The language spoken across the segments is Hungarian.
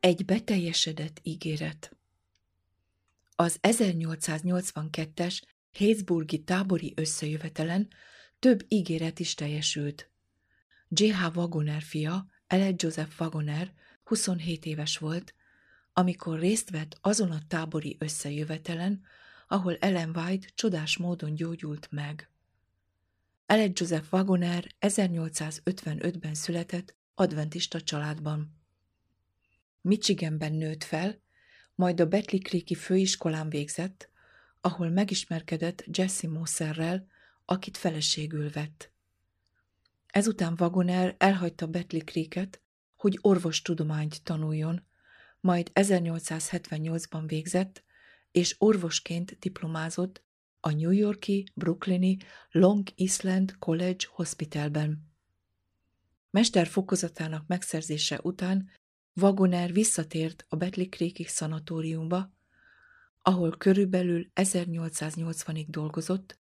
Egy beteljesedett ígéret Az 1882-es Hézburgi tábori összejövetelen több ígéret is teljesült. J.H. Wagoner fia, Eled Joseph Wagoner 27 éves volt, amikor részt vett azon a tábori összejövetelen, ahol Ellen White csodás módon gyógyult meg. Eled Joseph Wagoner 1855-ben született adventista családban. Michiganben nőtt fel, majd a Betli Creeki főiskolán végzett, ahol megismerkedett Jesse Moserrel, akit feleségül vett. Ezután Wagoner elhagyta Betli Creeket, hogy orvostudományt tanuljon, majd 1878-ban végzett, és orvosként diplomázott a New Yorki, brooklyni Long Island College Hospitalben. Mester fokozatának megszerzése után Wagoner visszatért a Betli szanatóriumba, ahol körülbelül 1880-ig dolgozott,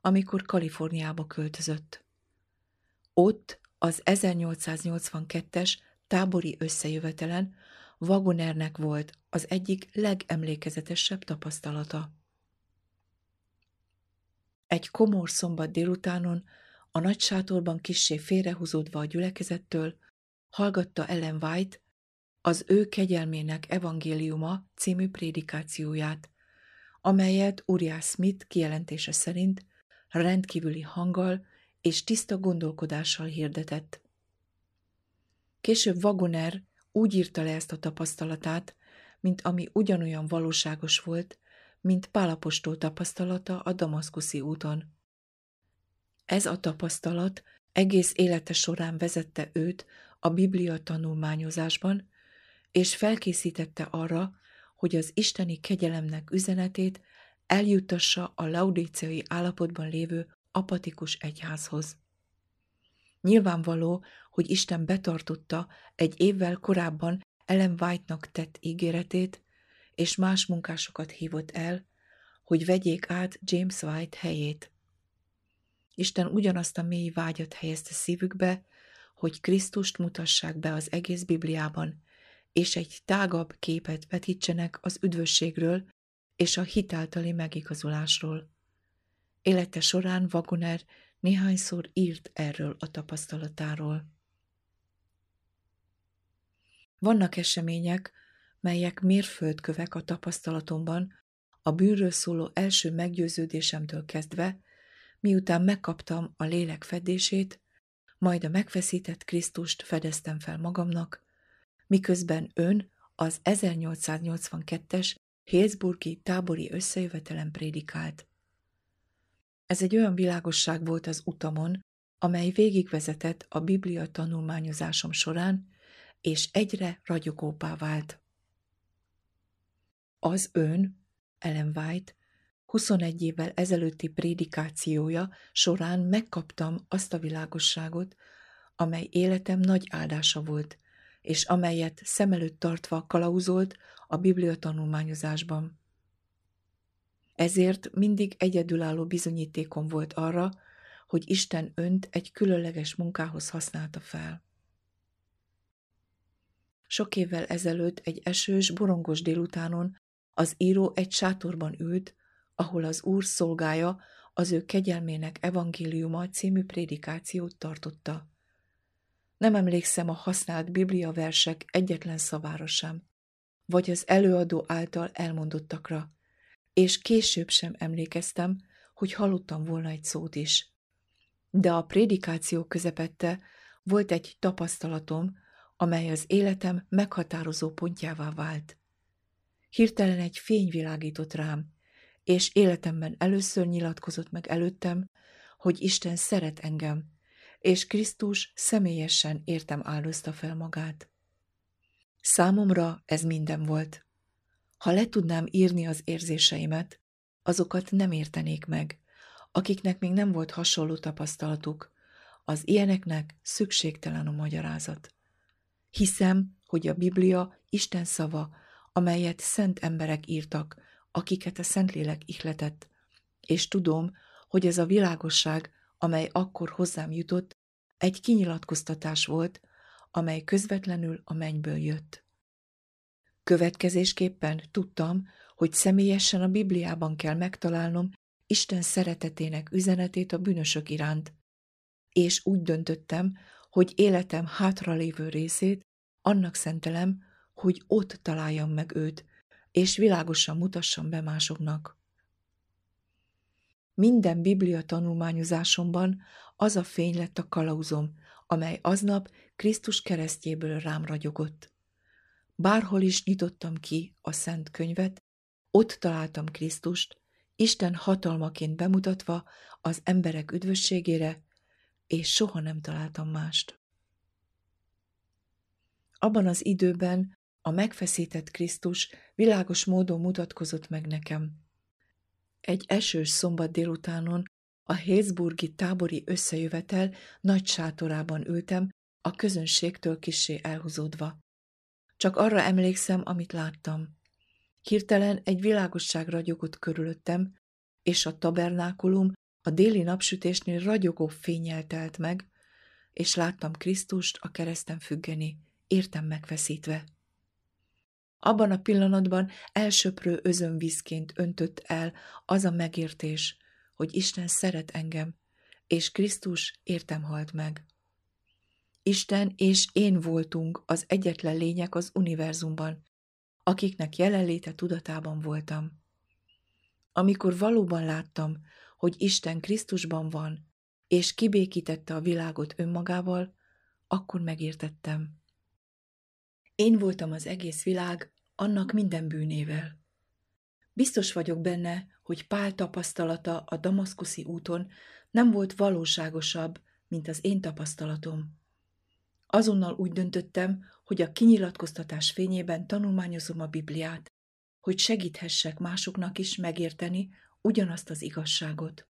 amikor Kaliforniába költözött. Ott az 1882-es tábori összejövetelen Wagonernek volt az egyik legemlékezetesebb tapasztalata. Egy komor szombat délutánon a nagy sátorban kissé félrehúzódva a gyülekezettől hallgatta Ellen White az ő kegyelmének evangéliuma című prédikációját, amelyet Uriah Smith kijelentése szerint rendkívüli hanggal és tiszta gondolkodással hirdetett. Később Wagoner úgy írta le ezt a tapasztalatát, mint ami ugyanolyan valóságos volt, mint Pálapostól tapasztalata a Damaszkuszi úton. Ez a tapasztalat egész élete során vezette őt a Biblia tanulmányozásban, és felkészítette arra, hogy az isteni kegyelemnek üzenetét eljuttassa a laudíciai állapotban lévő apatikus egyházhoz. Nyilvánvaló, hogy Isten betartotta egy évvel korábban Ellen White-nak tett ígéretét, és más munkásokat hívott el, hogy vegyék át James White helyét. Isten ugyanazt a mély vágyat helyezte szívükbe, hogy Krisztust mutassák be az egész Bibliában, és egy tágabb képet vetítsenek az üdvösségről és a hitáltali megigazulásról. Élete során Wagoner néhányszor írt erről a tapasztalatáról. Vannak események, melyek mérföldkövek a tapasztalatomban, a bűnről szóló első meggyőződésemtől kezdve, miután megkaptam a lélek fedését, majd a megfeszített Krisztust fedeztem fel magamnak, miközben ön az 1882-es Hillsburgi tábori összejövetelen prédikált. Ez egy olyan világosság volt az utamon, amely végigvezetett a Biblia tanulmányozásom során, és egyre ragyogóbbá vált. Az ön, Ellen White, 21 évvel ezelőtti prédikációja során megkaptam azt a világosságot, amely életem nagy áldása volt, és amelyet szem előtt tartva kalauzolt a Biblia tanulmányozásban. Ezért mindig egyedülálló bizonyítékom volt arra, hogy Isten önt egy különleges munkához használta fel. Sok évvel ezelőtt egy esős, borongos délutánon az író egy sátorban ült, ahol az Úr szolgája az ő kegyelmének evangéliuma című prédikációt tartotta. Nem emlékszem a használt biblia versek egyetlen szavára sem, vagy az előadó által elmondottakra, és később sem emlékeztem, hogy hallottam volna egy szót is. De a prédikáció közepette volt egy tapasztalatom, amely az életem meghatározó pontjává vált. Hirtelen egy fény világított rám, és életemben először nyilatkozott meg előttem, hogy Isten szeret engem, és Krisztus személyesen értem áldozta fel magát. Számomra ez minden volt. Ha le tudnám írni az érzéseimet, azokat nem értenék meg, akiknek még nem volt hasonló tapasztalatuk. Az ilyeneknek szükségtelen a magyarázat. Hiszem, hogy a Biblia Isten szava, amelyet szent emberek írtak, akiket a Szentlélek ihletett, és tudom, hogy ez a világosság, amely akkor hozzám jutott, egy kinyilatkoztatás volt, amely közvetlenül a mennyből jött. Következésképpen tudtam, hogy személyesen a Bibliában kell megtalálnom Isten szeretetének üzenetét a bűnösök iránt, és úgy döntöttem, hogy életem hátralévő részét annak szentelem, hogy ott találjam meg őt, és világosan mutassam be másoknak. Minden biblia tanulmányozásomban az a fény lett a kalauzom, amely aznap Krisztus keresztjéből rám ragyogott. Bárhol is nyitottam ki a szent könyvet, ott találtam Krisztust, Isten hatalmaként bemutatva az emberek üdvösségére, és soha nem találtam mást. Abban az időben a megfeszített Krisztus világos módon mutatkozott meg nekem. Egy esős szombat délutánon a Hézburgi tábori összejövetel nagy sátorában ültem, a közönségtől kissé elhúzódva. Csak arra emlékszem, amit láttam. Hirtelen egy világosság ragyogott körülöttem, és a tabernákulum a déli napsütésnél ragyogó fényel telt meg, és láttam Krisztust a kereszten függeni, értem megfeszítve. Abban a pillanatban elsöprő özönvízként öntött el az a megértés, hogy Isten szeret engem, és Krisztus értem halt meg. Isten és én voltunk az egyetlen lények az univerzumban, akiknek jelenléte tudatában voltam. Amikor valóban láttam, hogy Isten Krisztusban van, és kibékítette a világot önmagával, akkor megértettem. Én voltam az egész világ, annak minden bűnével. Biztos vagyok benne, hogy Pál tapasztalata a damaszkuszi úton nem volt valóságosabb, mint az én tapasztalatom. Azonnal úgy döntöttem, hogy a kinyilatkoztatás fényében tanulmányozom a Bibliát, hogy segíthessek másoknak is megérteni ugyanazt az igazságot.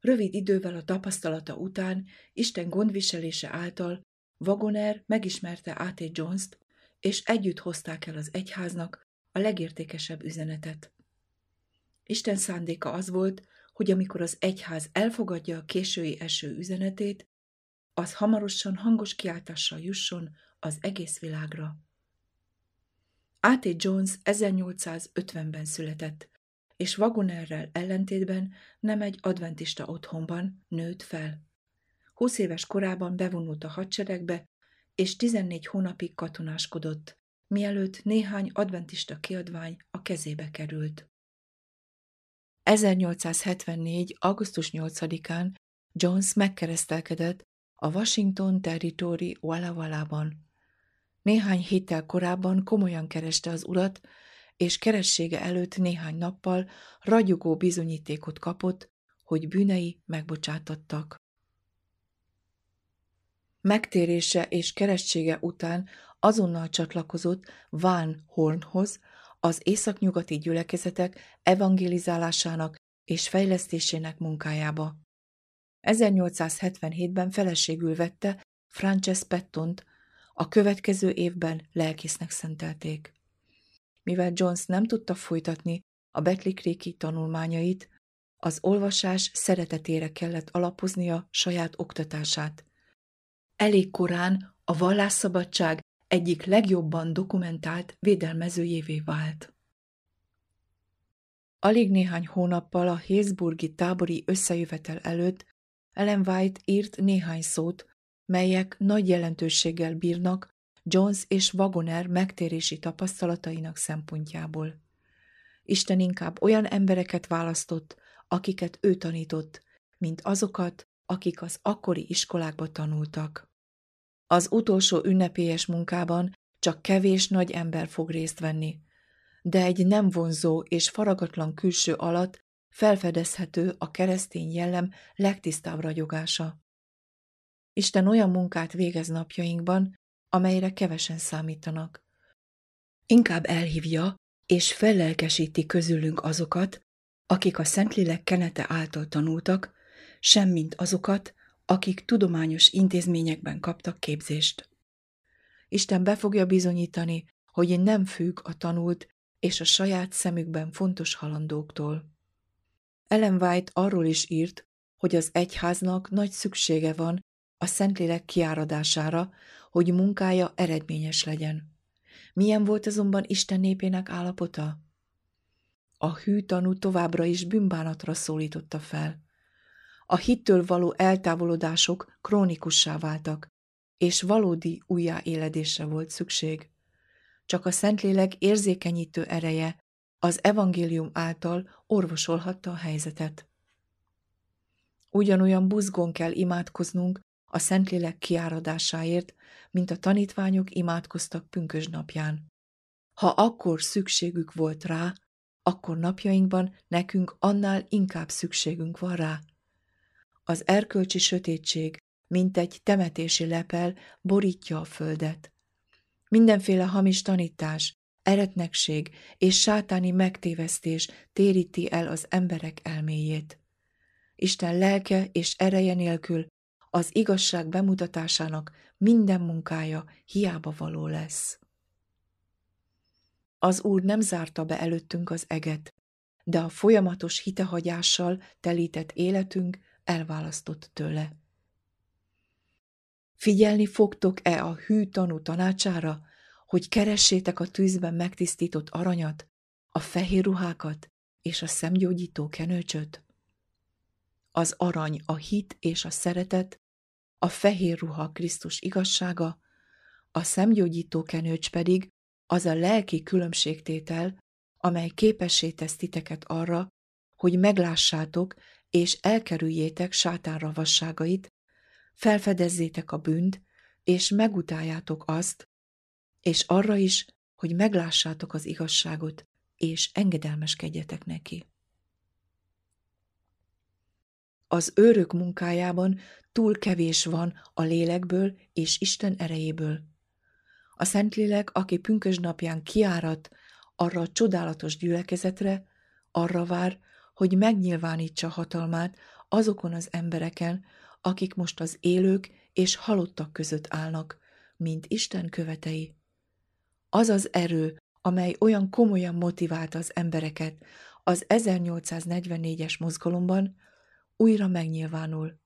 Rövid idővel a tapasztalata után Isten gondviselése által Wagoner megismerte A.T. Jones-t, és együtt hozták el az egyháznak a legértékesebb üzenetet. Isten szándéka az volt, hogy amikor az egyház elfogadja a késői eső üzenetét, az hamarosan hangos kiáltással jusson az egész világra. A.T. Jones 1850-ben született, és Wagonerrel ellentétben nem egy adventista otthonban nőtt fel. Húsz éves korában bevonult a hadseregbe, és 14 hónapig katonáskodott, mielőtt néhány adventista kiadvány a kezébe került. 1874. augusztus 8-án Jones megkeresztelkedett a Washington Territory Walla Walla-ban. Néhány héttel korábban komolyan kereste az urat, és keressége előtt néhány nappal ragyogó bizonyítékot kapott, hogy bűnei megbocsátattak. Megtérése és keressége után azonnal csatlakozott Van Hornhoz, az északnyugati gyülekezetek evangelizálásának és fejlesztésének munkájába. 1877-ben feleségül vette Frances Pettont, a következő évben lelkésznek szentelték. Mivel Jones nem tudta folytatni a Betlikréki tanulmányait, az olvasás szeretetére kellett alapoznia saját oktatását. Elég korán a vallásszabadság egyik legjobban dokumentált védelmezőjévé vált. Alig néhány hónappal a Hézburgi tábori összejövetel előtt ellen White írt néhány szót, melyek nagy jelentőséggel bírnak Jones és Wagoner megtérési tapasztalatainak szempontjából. Isten inkább olyan embereket választott, akiket ő tanított, mint azokat, akik az akkori iskolákba tanultak. Az utolsó ünnepélyes munkában csak kevés nagy ember fog részt venni, de egy nem vonzó és faragatlan külső alatt felfedezhető a keresztény jellem legtisztább ragyogása. Isten olyan munkát végez napjainkban, amelyre kevesen számítanak. Inkább elhívja és fellelkesíti közülünk azokat, akik a Szentlélek kenete által tanultak, semmint azokat, akik tudományos intézményekben kaptak képzést. Isten be fogja bizonyítani, hogy nem függ a tanult és a saját szemükben fontos halandóktól. Ellen White arról is írt, hogy az egyháznak nagy szüksége van a Szentlélek kiáradására, hogy munkája eredményes legyen. Milyen volt azonban Isten népének állapota? A hű tanú továbbra is bűnbánatra szólította fel. A hittől való eltávolodások krónikussá váltak, és valódi újjáéledésre volt szükség. Csak a Szentlélek érzékenyítő ereje az evangélium által orvosolhatta a helyzetet. Ugyanolyan buzgón kell imádkoznunk a Szentlélek kiáradásáért, mint a tanítványok imádkoztak pünkös napján. Ha akkor szükségük volt rá, akkor napjainkban nekünk annál inkább szükségünk van rá. Az erkölcsi sötétség, mint egy temetési lepel, borítja a földet. Mindenféle hamis tanítás, eretnekség és sátáni megtévesztés téríti el az emberek elméjét. Isten lelke és ereje nélkül az igazság bemutatásának minden munkája hiába való lesz. Az Úr nem zárta be előttünk az eget, de a folyamatos hitehagyással telített életünk elválasztott tőle. Figyelni fogtok-e a hű tanú tanácsára, hogy keressétek a tűzben megtisztított aranyat, a fehér ruhákat és a szemgyógyító kenőcsöt? Az arany a hit és a szeretet, a fehér ruha Krisztus igazsága, a szemgyógyító kenőcs pedig az a lelki különbségtétel, amely képessé tesz titeket arra, hogy meglássátok és elkerüljétek sátán ravasságait, felfedezzétek a bűnt, és megutáljátok azt, és arra is, hogy meglássátok az igazságot, és engedelmeskedjetek neki. Az őrök munkájában túl kevés van a lélekből és Isten erejéből. A Szentlélek, aki pünkös napján kiárat arra a csodálatos gyülekezetre, arra vár, hogy megnyilvánítsa hatalmát azokon az embereken, akik most az élők és halottak között állnak, mint Isten követei. Az az erő, amely olyan komolyan motiválta az embereket az 1844-es mozgalomban, újra megnyilvánul.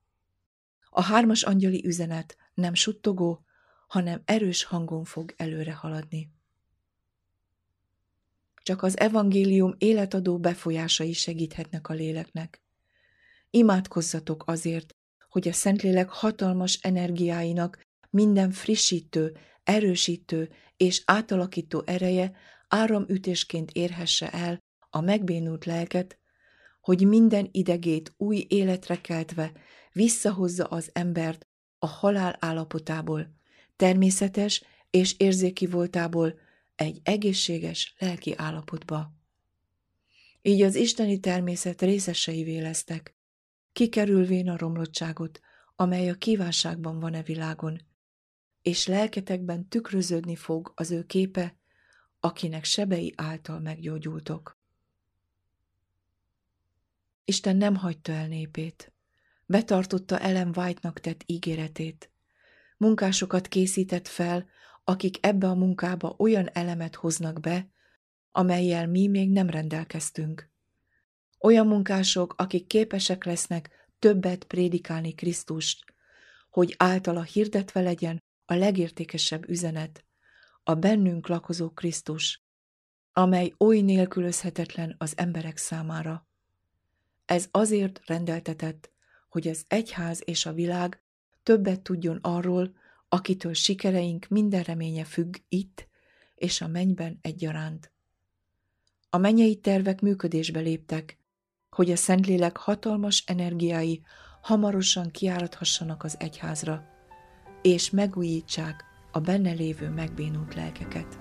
A hármas angyali üzenet nem suttogó, hanem erős hangon fog előre haladni. Csak az evangélium életadó befolyásai segíthetnek a léleknek. Imádkozzatok azért, hogy a Szentlélek hatalmas energiáinak minden frissítő, erősítő és átalakító ereje áramütésként érhesse el a megbénult lelket, hogy minden idegét új életre keltve visszahozza az embert a halál állapotából, természetes és érzéki voltából egy egészséges lelki állapotba. Így az isteni természet részeseivé lesztek, kikerülvén a romlottságot, amely a kívánságban van e világon, és lelketekben tükröződni fog az ő képe, akinek sebei által meggyógyultok. Isten nem hagyta el népét. Betartotta Ellen White-nak tett ígéretét. Munkásokat készített fel, akik ebbe a munkába olyan elemet hoznak be, amelyel mi még nem rendelkeztünk. Olyan munkások, akik képesek lesznek többet prédikálni Krisztust, hogy általa hirdetve legyen a legértékesebb üzenet, a bennünk lakozó Krisztus, amely oly nélkülözhetetlen az emberek számára. Ez azért rendeltetett, hogy az egyház és a világ többet tudjon arról, akitől sikereink minden reménye függ itt és a mennyben egyaránt. A mennyei tervek működésbe léptek, hogy a Szentlélek hatalmas energiái hamarosan kiáradhassanak az egyházra, és megújítsák a benne lévő megbénult lelkeket.